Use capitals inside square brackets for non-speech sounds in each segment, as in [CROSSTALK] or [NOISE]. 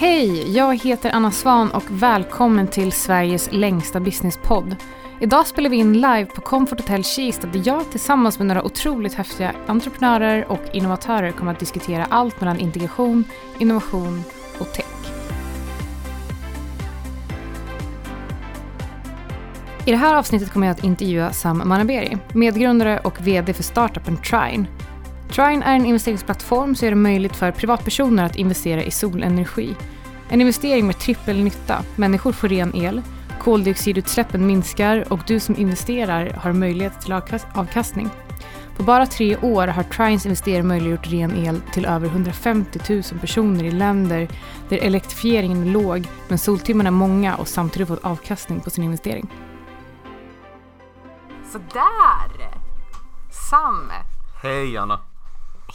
Hej, jag heter Anna Svan och välkommen till Sveriges längsta businesspodd. Idag spelar vi in live på Comfort Hotel Kista där jag tillsammans med några otroligt häftiga entreprenörer och innovatörer kommer att diskutera allt mellan integration, innovation och tech. I det här avsnittet kommer jag att intervjua Sam Manaberi, medgrundare och VD för startupen Trine. Trine är en investeringsplattform som gör det möjligt för privatpersoner att investera i solenergi. En investering med trippel nytta. Människor får ren el, koldioxidutsläppen minskar och du som investerar har möjlighet till avkastning. På bara tre år har Trines investerare möjliggjort ren el till över 150 000 personer i länder där elektrifieringen är låg men soltimmarna är många och samtidigt fått avkastning på sin investering. Sådär! Sam! Hej Anna!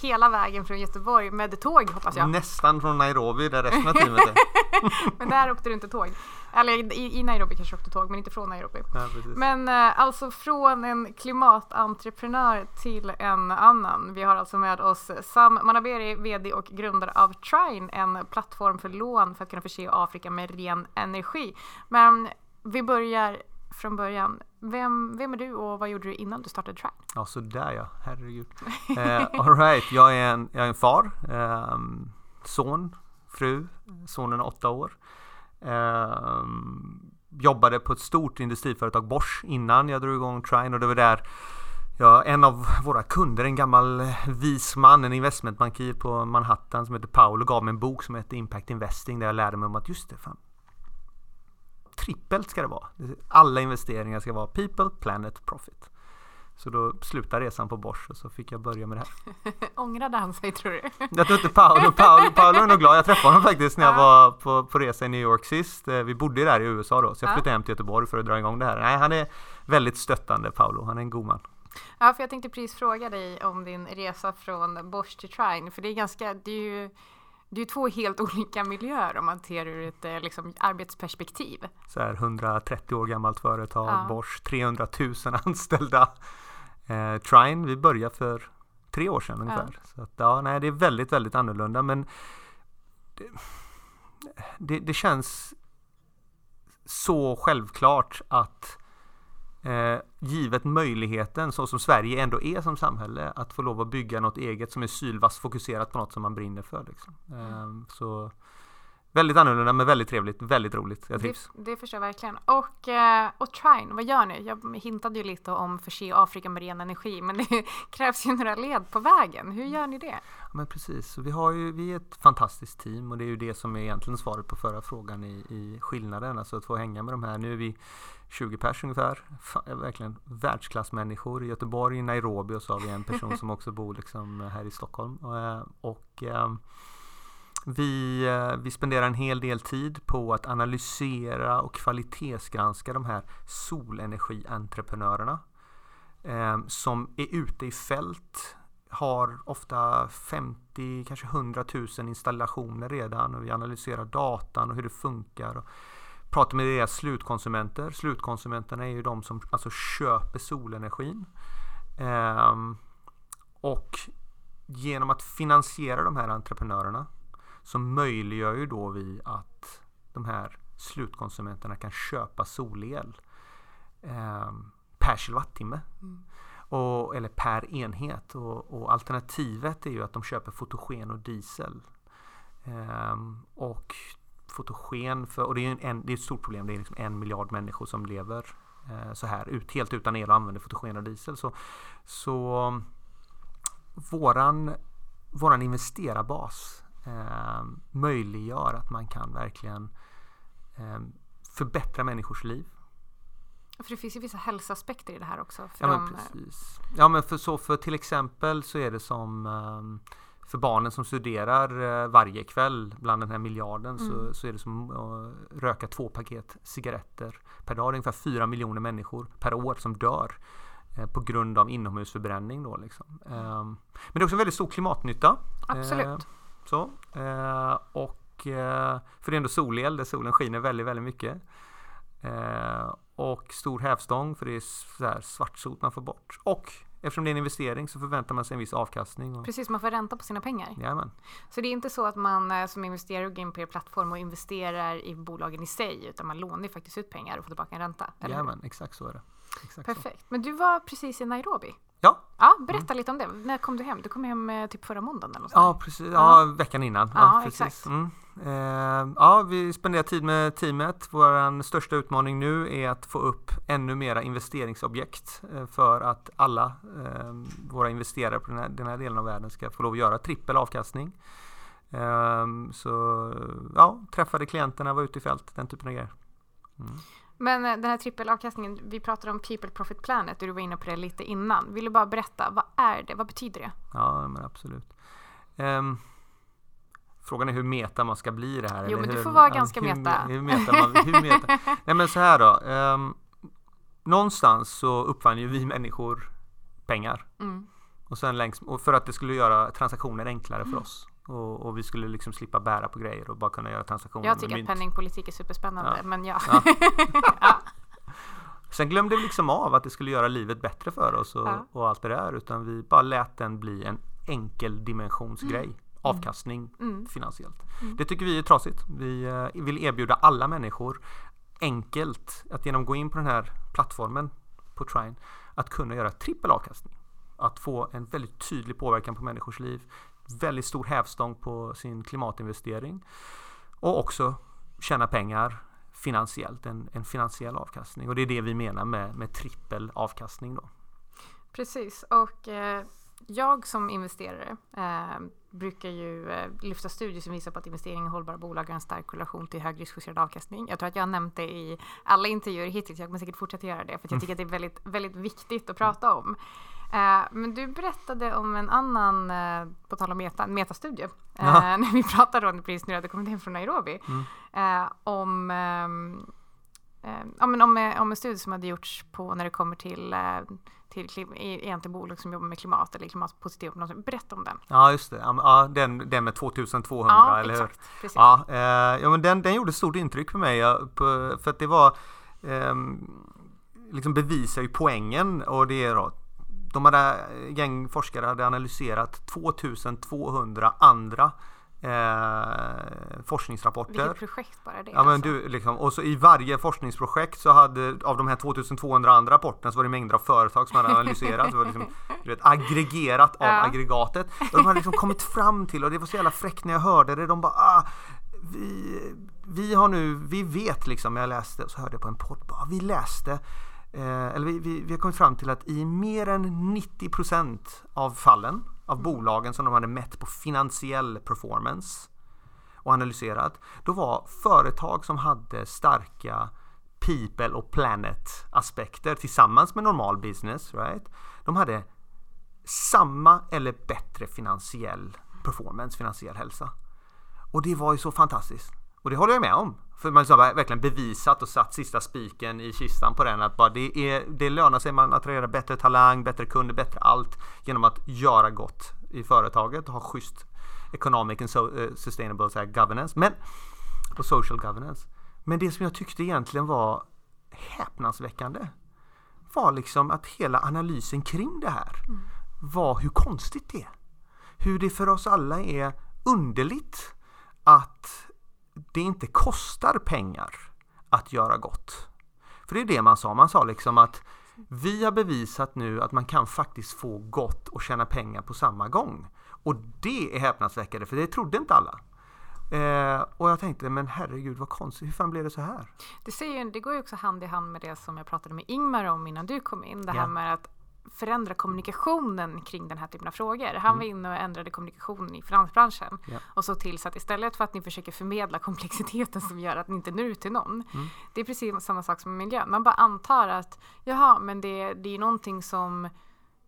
Hela vägen från Göteborg med tåg hoppas jag. Nästan från Nairobi där resten av teamet är. [LAUGHS] men där åkte du inte tåg. Eller i, i Nairobi kanske åkte tåg men inte från Nairobi. Ja, men eh, alltså från en klimatentreprenör till en annan. Vi har alltså med oss Sam Manaberi, VD och grundare av Trine, en plattform för lån för att kunna förse Afrika med ren energi. Men vi börjar från början. Vem, vem är du och vad gjorde du innan du startade Trine? Ja, så där ja, herregud. [LAUGHS] eh, Alright, jag, är en, jag är en far, eh, son, fru, sonen är åtta år. Eh, jobbade på ett stort industriföretag, Bosch, innan jag drog igång Trine och det var där Ja, en av våra kunder, en gammal vis man, en investmentbankir på Manhattan som heter Paolo gav mig en bok som heter Impact Investing där jag lärde mig om att just det, fan, trippelt ska det vara. Alla investeringar ska vara people, planet, profit. Så då slutade resan på Bosch och så fick jag börja med det här. [LAUGHS] Ångrade han sig tror du? Jag tror inte Paolo, Paolo, Paolo är nog glad. Jag träffade honom faktiskt när jag var på, på resa i New York sist. Eh, vi bodde där i USA då, så jag flyttade hem till Göteborg för att dra igång det här. Nej, han är väldigt stöttande Paolo. Han är en god man. Ja, för jag tänkte precis fråga dig om din resa från Bosch till Trine, för det är ganska, det är ju det är två helt [LAUGHS] olika miljöer om man ser ur ett eh, liksom, arbetsperspektiv. Så här 130 år gammalt företag, ja. Bosch 300 000 [LAUGHS] anställda. Eh, Trine, vi började för tre år sedan ungefär. Ja. Så att, ja, nej, det är väldigt, väldigt annorlunda men det, det, det känns så självklart att Eh, givet möjligheten så som Sverige ändå är som samhälle att få lov att bygga något eget som är sylvass fokuserat på något som man brinner för. Liksom. Eh, så Väldigt annorlunda men väldigt trevligt, väldigt roligt. Jag trivs. Det, det förstår jag verkligen. Och, eh, och Trine, vad gör ni? Jag hintade ju lite om förse Afrika med ren energi men det [LAUGHS] krävs ju några led på vägen. Hur gör ni det? Ja, men precis, vi, har ju, vi är ett fantastiskt team och det är ju det som är egentligen svaret på förra frågan i, i skillnaden. Alltså att få hänga med de här. Nu är vi 20 pers ungefär. verkligen världsklassmänniskor i Göteborg, Nairobi och så har vi en person [LAUGHS] som också bor liksom här i Stockholm. Och, eh, och eh, vi, eh, vi spenderar en hel del tid på att analysera och kvalitetsgranska de här solenergientreprenörerna eh, som är ute i fält har ofta 50, kanske 100 000 installationer redan och vi analyserar datan och hur det funkar. Och pratar med deras slutkonsumenter. Slutkonsumenterna är ju de som alltså köper solenergin. Eh, och genom att finansiera de här entreprenörerna så möjliggör ju då vi att de här slutkonsumenterna kan köpa solel eh, per kilowattimme. Mm. Och, eller per enhet. Och, och, alternativet är ju att de köper fotogen och diesel. Eh, och fotogen, för, och det är, en, det är ett stort problem, det är liksom en miljard människor som lever eh, så här ut, helt utan el och använder fotogen och diesel. Så, så våran, våran investerarbas eh, möjliggör att man kan verkligen eh, förbättra människors liv. För det finns ju vissa hälsoaspekter i det här också. ja, men de, precis. Ja, men för, så för till exempel så är det som um, för barnen som studerar uh, varje kväll bland den här miljarden mm. så, så är det som att röka två paket cigaretter per dag. Det är ungefär fyra miljoner människor per år som dör på grund av inomhusförbränning. Då, liksom. Um, men det är också en väldigt stor klimatnytta. Absolut. Så. Eh, och eh, för det är ändå solel där solen skiner väldigt, väldigt mycket. Eh, och stor hävstång för det är så svartsot man får bort. Och Eftersom det är en investering så förväntar man sig en viss avkastning. Och, Precis, man får ränta på sina pengar. Jajamän. Så det är inte så att man eh, som investerare går in på er plattform och investerar i bolagen i sig, utan man lånar faktiskt ut pengar och får tillbaka en ränta. Jajamän, exakt så är det. Exakt så. Perfekt. Men du var precis i Nairobi. Ja, Ja, berätta lite om det. När kom du hem? Du kom hem eh, typ förra måndagen eller något ja, precis. Ja, veckan innan. Ja, precis. exakt. Mm. Eh, ja, vi spenderar tid med teamet. Vår största utmaning nu är att få upp ännu mera investeringsobjekt eh, för att alla eh, våra investerare på den här, den här delen av världen ska få lov att göra trippel avkastning. Eh, så ja, träffade klienterna, var ute i fält, den typen av grejer. Mm. Men eh, den här trippelavkastningen, vi pratade om People Profit Planet och du var inne på det lite innan. Vill du bara berätta, vad är det? Vad betyder det? Ja, men absolut. Ehm, frågan är hur meta man ska bli det här. Jo, men du hur, får vara ganska hur, meta. Hur meta man, hur meta. [LAUGHS] Nej men så här då. ehm, någonstans så uppfann ju vi människor pengar. Mm. Och sen längs, och för att det skulle göra transaktioner enklare för oss. Och, och vi skulle liksom slippa bära på grejer och bara kunna göra transaktioner Jag tycker att mynt. penningpolitik är superspännande, Ja. men ja. Ja. [LAUGHS] [LAUGHS] Sen glömde vi liksom av att det skulle göra livet bättre för oss och, Ja. och allt det där. Utan vi bara lät den bli en enkel dimensionsgrej. Avkastning Mm. finansiellt. Det tycker vi är trasigt. Vi eh, vill erbjuda alla människor enkelt att genom att gå in på den här plattformen på Trine att kunna göra trippel avkastning. Att få en väldigt tydlig påverkan på människors liv. Väldigt stor hävstång på sin klimatinvestering. Och också tjäna pengar finansiellt, en, en finansiell avkastning. Och det är det vi menar med, med trippel avkastning då. Precis, och eh, jag som investerare eh, brukar ju eh, lyfta studier som visar på att investering i hållbara bolag har en stark korrelation till högriskjusterad avkastning. Jag tror att jag har nämnt det i alla intervjuer hittills, jag kommer säkert fortsätta göra det, för jag tycker att det är väldigt, väldigt viktigt att prata om. Eh, men du berättade om en annan, eh, på tal om meta, en metastudie, eh, [LAUGHS] när vi pratade om det precis när du hade kommit hem från Nairobi, Mm. eh, om ehm, eh, ja, men om, om en studie som hade gjorts på när det kommer till, till egentligen bolag som jobbar med klimat eller klimatpositiv. något sånt. Berätta om den. Ja just det, ja, den, den med 2200 ja, eller hur? exakt. Precis. Ja, eh, ja men den, den gjorde stort intryck på mig. För att det var ehm, liksom bevisar ju poängen och det är då de hade, gäng forskare hade analyserat 2200 andra eh, forskningsrapporter. Vilket projekt bara det. Ja men alltså. du, liksom, och så i varje forskningsprojekt så hade av de här 2200 andra rapporterna så var det mängder av företag som hade [LAUGHS] analyserat. Det var liksom, du vet, aggregerat av Ja. aggregatet. Och de hade liksom kommit fram till, och det var så jävla fräckt när jag hörde det, de bara ah, vi, vi har nu, vi vet liksom, jag läste, så hörde jag på en podd, bara, vi läste eh, eller vi, vi, vi har kommit fram till att i mer än 90% av fallen av bolagen som de hade mätt på finansiell performance och analyserat, då var företag som hade starka people och planet aspekter tillsammans med normal business, right? De hade samma eller bättre finansiell performance, finansiell hälsa. Och det var ju så fantastiskt. Och det håller jag med om. För man har verkligen bevisat och satt sista spiken i kistan på den att bara det, är, det lönar sig, man attraherar bättre talang, bättre kunder, bättre allt genom att göra gott i företaget och ha schysst economic and so, eh, sustainable så här, governance men, och social governance. Men det som jag tyckte egentligen var häpnadsväckande var liksom att hela analysen kring det här var hur konstigt det är. Hur det för oss alla är underligt att det inte kostar pengar att göra gott. För det är det man sa. Man sa liksom att vi har bevisat nu att man kan faktiskt få gott och tjäna pengar på samma gång. Och det är häpnadsväckande för det trodde inte alla. Eh, och jag tänkte, men herregud vad konstigt, hur fan blev det så här? Det, säger, ju- det går ju också hand i hand med det som jag pratade med Ingmar om innan du kom in. Det här Ja. med att förändra kommunikationen kring den här typen av frågor. Han var inne och ändrade kommunikationen i finansbranschen Mm. Ja. och såg till så att istället för att ni försöker förmedla komplexiteten som gör att ni inte når ut till någon. Mm. Det är precis samma sak som med miljön. Man bara antar att jaha, men det, det är någonting som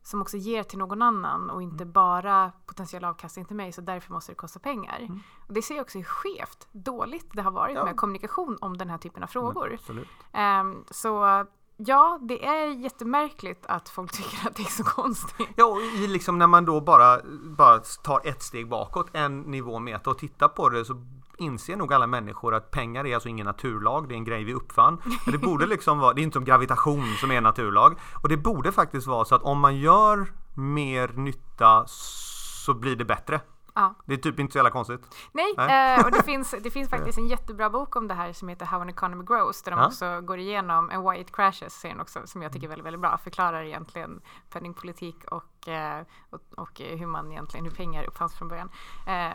som också ger till någon annan och Mm. inte bara potentiell avkastning till mig så därför måste det kosta pengar. Och det ser jag också hur skevt, dåligt det har varit Mm. Ja. med kommunikation om den här typen av frågor. Absolut. Ehm, så ja, det är jättemärkligt att folk [LAUGHS] tycker att det är så konstigt. Ja, och i liksom när man då bara, bara tar ett steg bakåt, en nivå meta och tittar på det så inser nog alla människor att pengar är alltså ingen naturlag, det är en grej vi uppfann. Men det borde liksom vara, det är inte som gravitation som är en naturlag. Och det borde faktiskt vara så att om man gör mer nytta så blir det bättre. Ja. Det är typ inte så jävla konstigt. Nej, Nej. Eh, och det [LAUGHS] finns, det finns faktiskt en jättebra bok om det här som heter How an Economy Grows där de Ja. också går igenom en Why It Crashes serien också som jag tycker är väldigt, väldigt bra. Förklarar egentligen penningpolitik och, eh, och, och hur man egentligen, hur pengar uppfanns från början. Eh,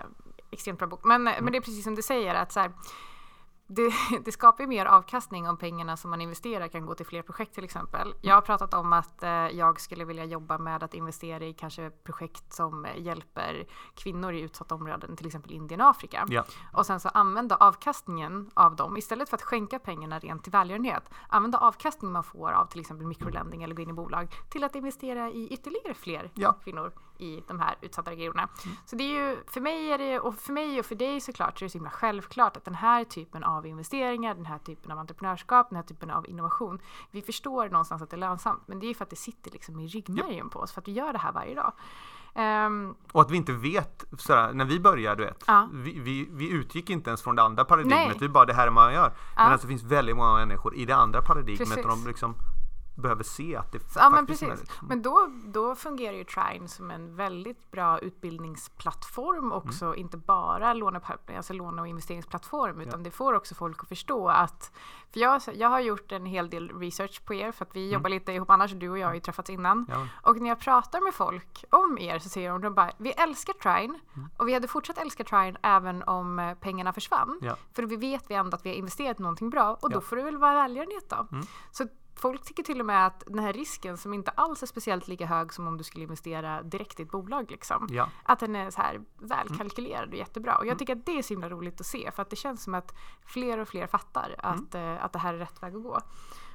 extremt bra bok. Men, men det är precis som du säger att så här, det, [LAUGHS] det skapar ju mer avkastning om pengarna som man investerar kan gå till fler projekt till exempel. Jag har pratat om att eh, jag skulle vilja jobba med att investera i kanske projekt som eh, hjälper kvinnor i utsatta områden, till exempel Indien och Afrika. Ja. Och sen så använda avkastningen av dem, istället för att skänka pengarna rent till välgörenhet, använda avkastningen man får av till exempel mikrolending eller gå in i bolag till att investera i ytterligare fler Ja. kvinnor i de här utsatta regionerna. Så det är ju, för mig är det, och för mig och för dig såklart, så är det så himla självklart att den här typen av investeringar, den här typen av entreprenörskap, den här typen av innovation, vi förstår någonstans att det är lönsamt, men det är ju för att det sitter liksom i ryggmärgen på oss, för att vi gör det här varje dag. Ehm, Och att vi inte vet, sådär, när vi började, du vet, Ja. vi, vi, vi utgick inte ens från det andra paradigmet, Nej. vi bara det här är vad man gör. Ja. Men alltså, det finns väldigt många människor i det andra paradigmet Precis. och de liksom behöver se att det Ja men faktiskt är precis. Men då, då fungerar ju Trine som en väldigt bra utbildningsplattform också, Mm. inte bara låne, alltså låne och investeringsplattform utan det får också folk att förstå att, för jag, jag har gjort en hel del research på er för att vi jobbar lite ihop annars, du och jag har ju träffats innan. Mm. Ja. Och när jag pratar med folk om er så säger de, de bara, vi älskar Trine Mm. och vi hade fortsatt älska Trine även om eh, pengarna försvann. Ja. För vi vet vi ändå att vi har investerat i någonting bra och då Ja. får det väl vara välgörenhet då. Mm. Så folk tycker till och med att den här risken som inte alls är speciellt lika hög som om du skulle investera direkt i ett bolag liksom. Ja. Att den är så här välkalkylerad och jättebra. Och jag tycker att det är så himla roligt att se för att det känns som att fler och fler fattar att, eh, att det här är rätt väg att gå.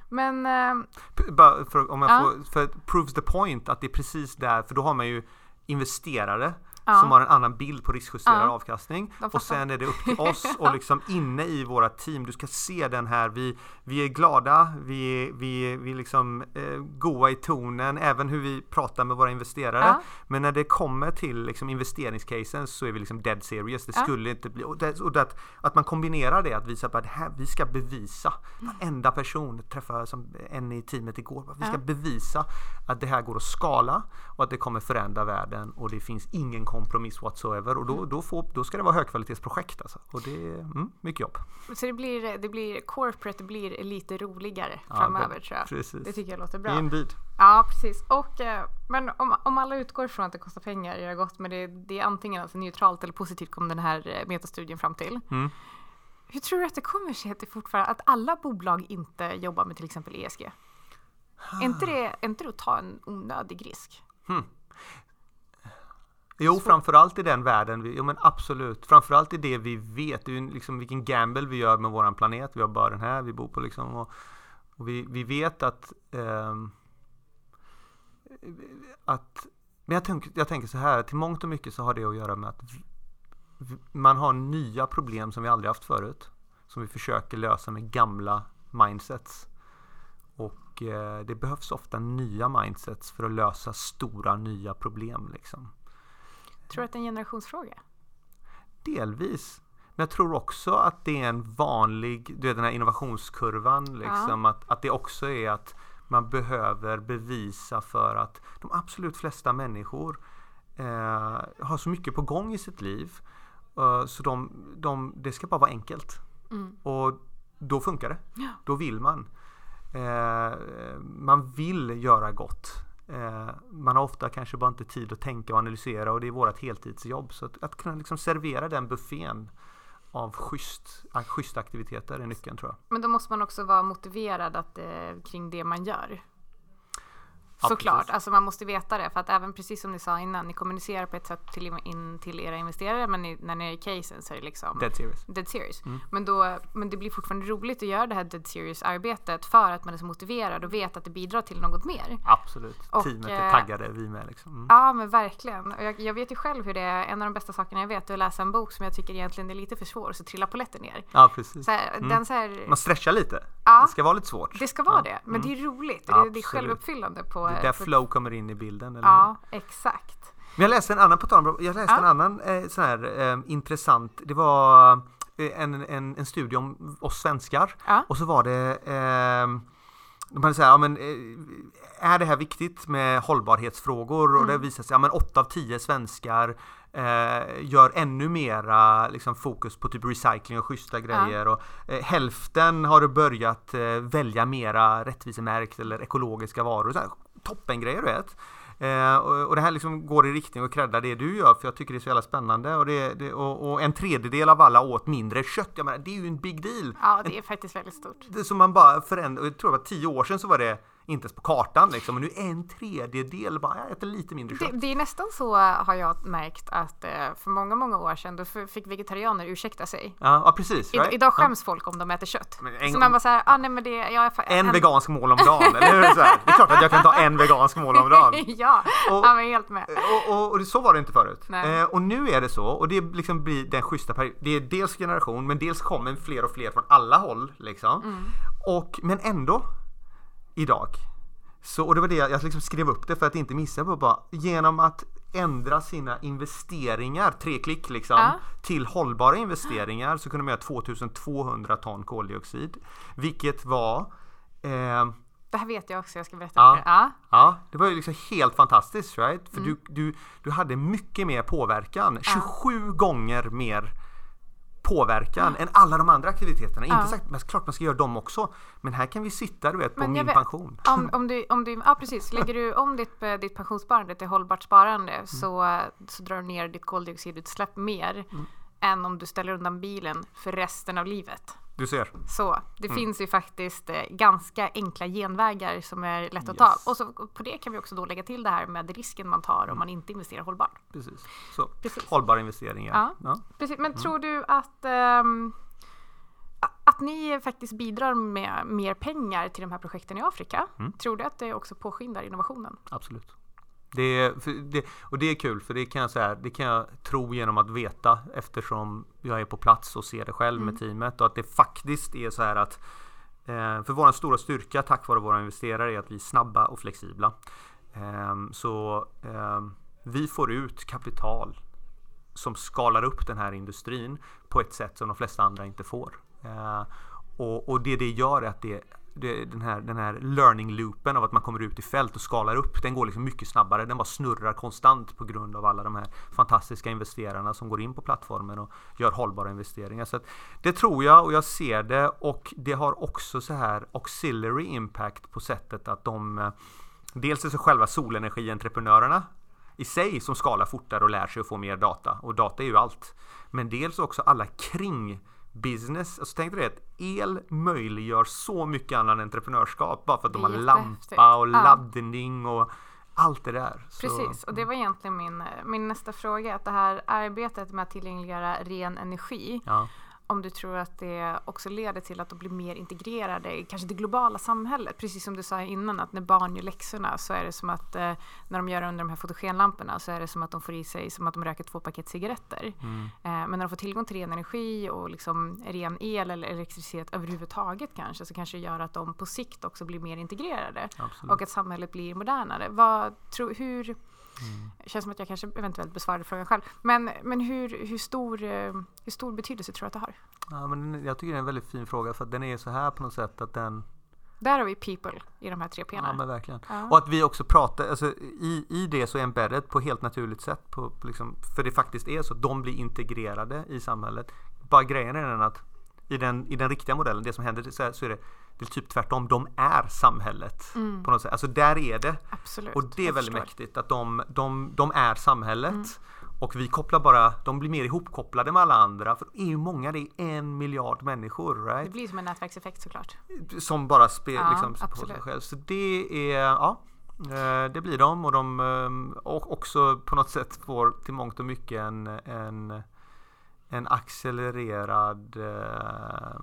Men eh, Bara för, om jag Ja. får, för proves the point att det är precis där, för då har man ju investerare Ja. som har en annan bild på riskjusterad Ja. avkastning och sen är det upp till oss och liksom inne i våra team, du ska se den här, vi, vi är glada, vi är, vi vi är liksom eh, goa i tonen, även hur vi pratar med våra investerare. Ja. Men när det kommer till liksom investeringscasen så är vi liksom dead serious. Det skulle inte bli, och, det, och det, att man kombinerar det, att visa på att här, vi ska bevisa, varenda person, träffade som en i teamet igår, vi ska bevisa att det här går att skala och att det kommer förändra världen och det finns ingen kompromiss whatsoever och då, Mm. då, får, då ska det vara högkvalitetsprojekt alltså. Och det är mm, mycket jobb. så det blir, det blir corporate, det blir lite roligare Ja, framöver det- tror jag. precis. Det tycker jag låter bra. Indeed. Ja, precis. Och, eh, men om, om alla utgår från att det kostar pengar, är det gott, men det, det är antingen alltså neutralt eller positivt kom den här eh, metastudien fram till. Mm. Hur tror du att det kommer sig att det fortfarande, att alla bolag inte jobbar med till exempel ESG? Är inte det, är inte det att ta en onödig risk? Jo, framförallt i den världen. Vi, jo, men absolut. Framförallt i det vi vet. Det är ju liksom vilken gamble vi gör med våran planet. Vi har bara den här, vi bor på liksom. Och, och vi, vi vet att ehm, att men jag, tänk, jag tänker så här, till mångt och mycket så har det att göra med att man har nya problem som vi aldrig haft förut. Som vi försöker lösa med gamla mindsets. Och eh, det behövs ofta nya mindsets för att lösa stora nya problem. Liksom. Tror du att det är en generationsfråga? Delvis. Men jag tror också att det är en vanlig, du vet den här innovationskurvan, liksom, att, att det också är att man behöver bevisa för att de absolut flesta människor eh, har så mycket på gång i sitt liv. Eh, så de, de, det ska bara vara enkelt. Mm. Och då funkar det. Ja. Då vill man. Eh, man vill göra gott. Eh, man har ofta kanske bara inte tid att tänka och analysera och det är vårt heltidsjobb. Så att, att kunna liksom servera den buffén av schysst, schysst schyssta aktiviteter är nyckeln tror jag. Men då måste man också vara motiverad att, eh, kring det man gör. Såklart, precis. alltså man måste veta det för att även precis som ni sa innan, ni kommunicerar på ett sätt till, in, till era investerare men ni, när ni är i casen så är det liksom Dead serious. dead serious. Mm. Men, då, men det blir fortfarande roligt att göra det här dead serious arbetet för att man är så motiverad och vet att det bidrar till något mer. Absolut. Och, Teamet eh, är taggade, vi med. Liksom. Mm. Ja men verkligen. Och jag, jag vet ju själv hur det är, en av de bästa sakerna jag vet är att läsa en bok som jag tycker egentligen är lite för svår så trillar polletten ner. Ja, precis. Här, Mm. den så här, Man stretchar lite. Ja. Det ska vara lite svårt. det ska vara det, men det är roligt. och Ja, det, det är självuppfyllande på... Det är där på flow kommer in i bilden. Eller hur? Ja, exakt. Men jag läste en annan, på tal jag läste Ja. en annan eh, sån här eh, intressant, det var eh, en, en, en studie om oss svenskar Ja. och så var det eh, de hade sagt, ja, men, eh, är det här viktigt med hållbarhetsfrågor? Och det Mm. visar sig, ja men 8 av 10 svenskar eh, gör ännu mera liksom, fokus på typ recycling och schyssta grejer. Och, eh, hälften har börjat eh, välja mera rättvisemärkt eller ekologiska varor. Så här, toppengrejer du vet. Eh, och, och det här liksom går i riktning och creddar det du gör för jag tycker det är så jävla spännande och, det, det, och, och en tredjedel av alla åt mindre kött. Jag menar, det är ju en big deal. Ja, det är faktiskt väldigt stort. Det som man bara förändrade, jag tror det var tio år sedan så var det inte ens på kartan liksom. Men nu är en tredjedel bara, jag äter lite mindre Det, kött. det är nästan så har jag märkt att eh, för många, många år sedan då fick vegetarianer ursäkta sig. Ja, ja precis. Right? idag skäms folk om de äter kött. En så man bara såhär, ah, nej men det, jag Ja. En vegansk mål om dagen, eller hur? Så här, Det är klart att jag kan ta en vegansk mål om dagen. [LAUGHS] ja, Och- ja, men helt med. Och, och, och det, så var det inte förut. Eh, och nu är det så och det liksom blir den schyssta perioden. Det är dels generation men dels kommer fler och fler från alla håll liksom. Mm. Och, men ändå idag. Så, och det var det jag, liksom skrev upp det för att inte missa på bara genom att ändra sina investeringar, tre klick liksom, Ja. till hållbara investeringar så kunde man göra 2200 ton koldioxid. Vilket var eh, Det här vet jag också, jag ska berätta Ja. för er. Ja. Ja, det var ju liksom helt fantastiskt right? För Mm. du, du, du hade mycket mer påverkan, 27 gånger mer påverkan än alla de andra aktiviteterna. Ja. Inte sagt, men klart man ska göra dem också. Men här kan vi sitta du vet på min vet- pension. Om, om, du, om du, ja precis, lägger du om ditt, eh, ditt pensionssparande till hållbart sparande Mm. så, eh, så drar du ner ditt koldioxidutsläpp mer Mm. Än om du ställer undan bilen för resten av livet. Du ser. Så det Mm. finns ju faktiskt eh, ganska enkla genvägar som är lätt att Yes. ta. Och så på det kan vi också då lägga till det här med risken man tar om man inte investerar hållbart. Precis. Så. Precis. Hållbara investeringar. Ja. Ja. Precis. Men Mm. tror du att ehm, att ni faktiskt bidrar med mer pengar till de här projekten i Afrika, Mm. tror du att det också påskyndar innovationen? Absolut. Det, det, och det är kul för det kan jag säga, det kan jag tro genom att veta eftersom jag är på plats och ser det själv med teamet och att det faktiskt är så här att eh, för vår stora styrka tack vare våra investerare är att vi är snabba och flexibla. Ehm, så ehm, vi får ut kapital som skalar upp den här industrin på ett sätt som de flesta andra inte får. Eh, och, och det det gör är att det, det, den, här, den här learning loopen av att man kommer ut i fält och skalar upp, den går liksom mycket snabbare. Den bara snurrar konstant på grund av alla de här fantastiska investerarna som går in på plattformen och gör hållbara investeringar. Så att det tror jag och jag ser det och det har också så här auxiliary impact på sättet att de eh, Dels är så själva solenergientreprenörerna i sig som skalar fortare och lär sig att få mer data. Och data är ju allt. Men dels också alla kring business. Alltså tänk dig det, att el möjliggör så mycket annan entreprenörskap bara för att de har lampa och. Ja. laddning och allt det där. Så- Precis, och det var egentligen min, min nästa fråga. Att det här arbetet med att tillgängliggöra ren energi, Ja. Om du tror att det också leder till att de blir mer integrerade i kanske det globala samhället. Precis som du sa innan, att när barn gör läxorna så är det som att eh, när de gör det under de här fotogenlamporna så är det som att de får i sig som att de röker två paket cigaretter. Mm. Eh, men när de får tillgång till ren energi och liksom ren el eller elektricitet överhuvudtaget kanske så kanske det gör att de på sikt också blir mer integrerade Absolut. och att samhället blir modernare. Vad, tro, hur, Mm. det känns som att jag kanske eventuellt besvarade frågan själv. Men, men hur, hur, stor, eh, hur stor betydelse tror du att det har? Ja, men jag tycker det är en väldigt fin fråga för den är så här på något sätt att den Där har vi people i de här tre Ja pelarna. men verkligen. Ja. Och att vi också pratar, alltså i, i det så är embedded på helt naturligt sätt. På, på liksom, för det faktiskt är så, de blir integrerade i samhället. Bara grejen är den att i den, i den riktiga modellen, det som händer så, här, så är det, det är typ tvärtom. De är samhället. Mm. På något sätt. Alltså där är det. Absolut. Och det är väldigt förstår. mäktigt att de, de, de är samhället. Mm. Och vi kopplar bara, de blir mer ihopkopplade med alla andra. För det är ju många, det är en miljard människor. Right? Det blir som en nätverkseffekt såklart. som bara spelar Ja, liksom, på sig själv. Så det är, ja, eh, det blir de och de eh, och också på något sätt får till mångt och mycket en, en, en accelererad eh,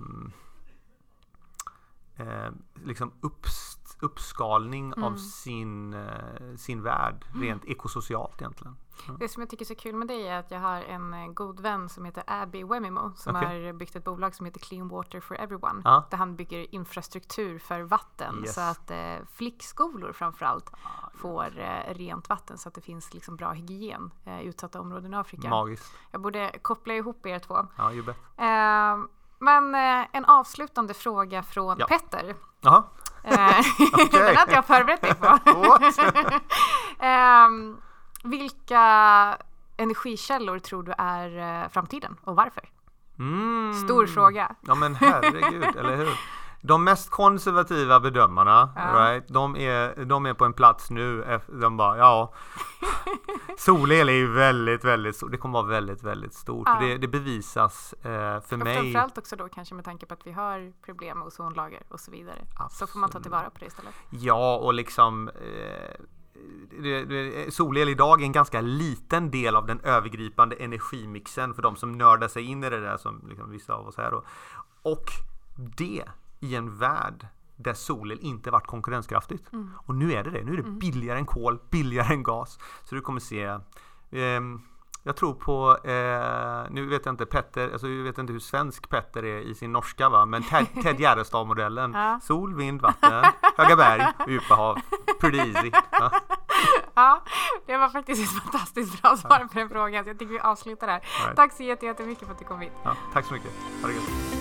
eh, liksom upps, uppskalning av Mm. sin, eh, sin värld rent ekosocialt egentligen. Det som jag tycker är så kul med dig är att jag har en eh, god vän som heter Abby Wemimo som Okej. har byggt ett bolag som heter Clean Water for Everyone. Ja. Där han bygger infrastruktur för vatten Yes. så att eh, flickskolor framförallt får eh, rent vatten så att det finns liksom bra hygien eh, i utsatta områden i Afrika. Magiskt. Jag borde koppla ihop er två. Ja, you bet. Eh, men en avslutande fråga från Ja. Petter. Jaha. Eh, [LAUGHS] [LAUGHS] Den hade jag förberett dig på. [LAUGHS] Vilka energikällor tror du är eh, framtiden och varför? Mm. Stor fråga. Ja men herregud, [LAUGHS] eller hur? De mest konservativa bedömarna, Ja. right, de, är, de är på en plats nu, eff- de bara ja Solel är ju väldigt, väldigt stort. Det kommer vara väldigt, väldigt stort. Ja. Det, det bevisas eh, för Och mig. framförallt också då kanske med tanke på att vi har problem med ozonlager och så vidare. Så får man ta tillvara på det istället. Ja, och liksom eh, solel idag är en ganska liten del av den övergripande energimixen för de som nördar sig in i det där som liksom vissa av oss här. Och, och det i en värld där solel inte varit konkurrenskraftigt. Och nu är det det. Nu är det billigare än kol, billigare än gas. Så du kommer se ehm, jag tror på, eh, nu vet jag inte Petter, alltså jag vet inte hur svensk Petter är i sin norska va, men Ted, [LAUGHS] Ted Gärdestad-modellen. Ja. Sol, vind, vatten, höga berg, djupa hav. Pretty easy. Ja. Ja, det var faktiskt ett fantastiskt bra svar på den frågan. Så jag tycker vi avslutar där. Right. Tack så jätte- jättemycket för att du kom hit. Ja, tack så mycket. Ha det gött.